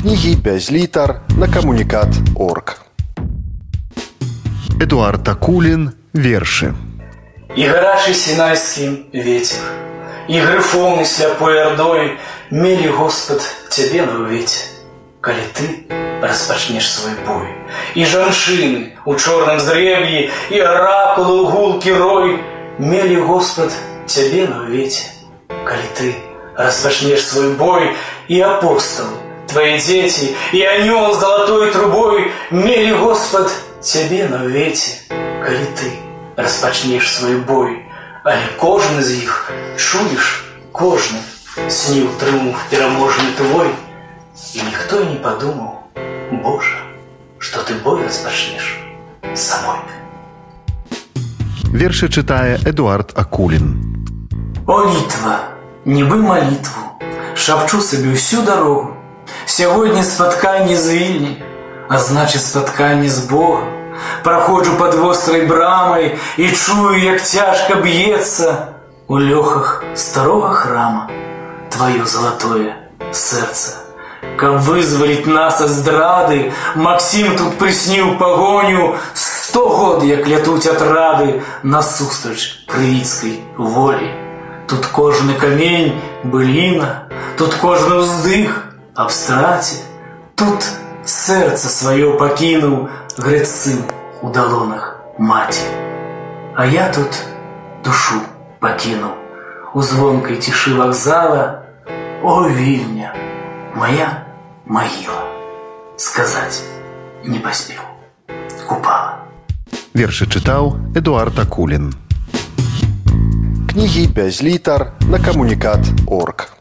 Кнігі без літар на камунікат орг. Эдуард Акулин, верши. И гарачий синайский ветер, И грифоны сляпой ордой Мели, Господ, тебе на увете, Коли ты распочнешь свой бой. И жаншины у черном зребье, И оракулы у гулки рой Мели, Господ, тебе на увете, Коли ты распочнешь свой бой, И апостолы, твои дети, И анел с золотой трубой Мели, Господ, тебе на увете, Коли ты распочнешь свой бой, але кожен з їх чуєш, кожен снів тріумф переможний твой, и никто и не подумал, Боже, что ты бой распочнешь с собой. Верши читае Эдуард Акулин. О, Літва, ніби молитву, шапчу собі всю дорогу. Сьогодні споткання з вільні, а значить споткання з Богом. Проходжу под вострой брамой и чую, як тяжко бьется у лёхах старого храма твое золотое сердце. Как вызволить нас из здрады, Максим тут приснил погоню, Сто год, як лятуть отрады Насустрач привітській волі. Тут кожний камінь былина, Тут кожний вздих абстраті, Тут серце своє покинув Грецин у долонах маті. А я тут душу покинув У звонкой тиши вокзала О, Вильня, моя могила Сказать не поспел Купала Верши чытаў Эдуард Акулин. Кнігі без літар на камунікат орг.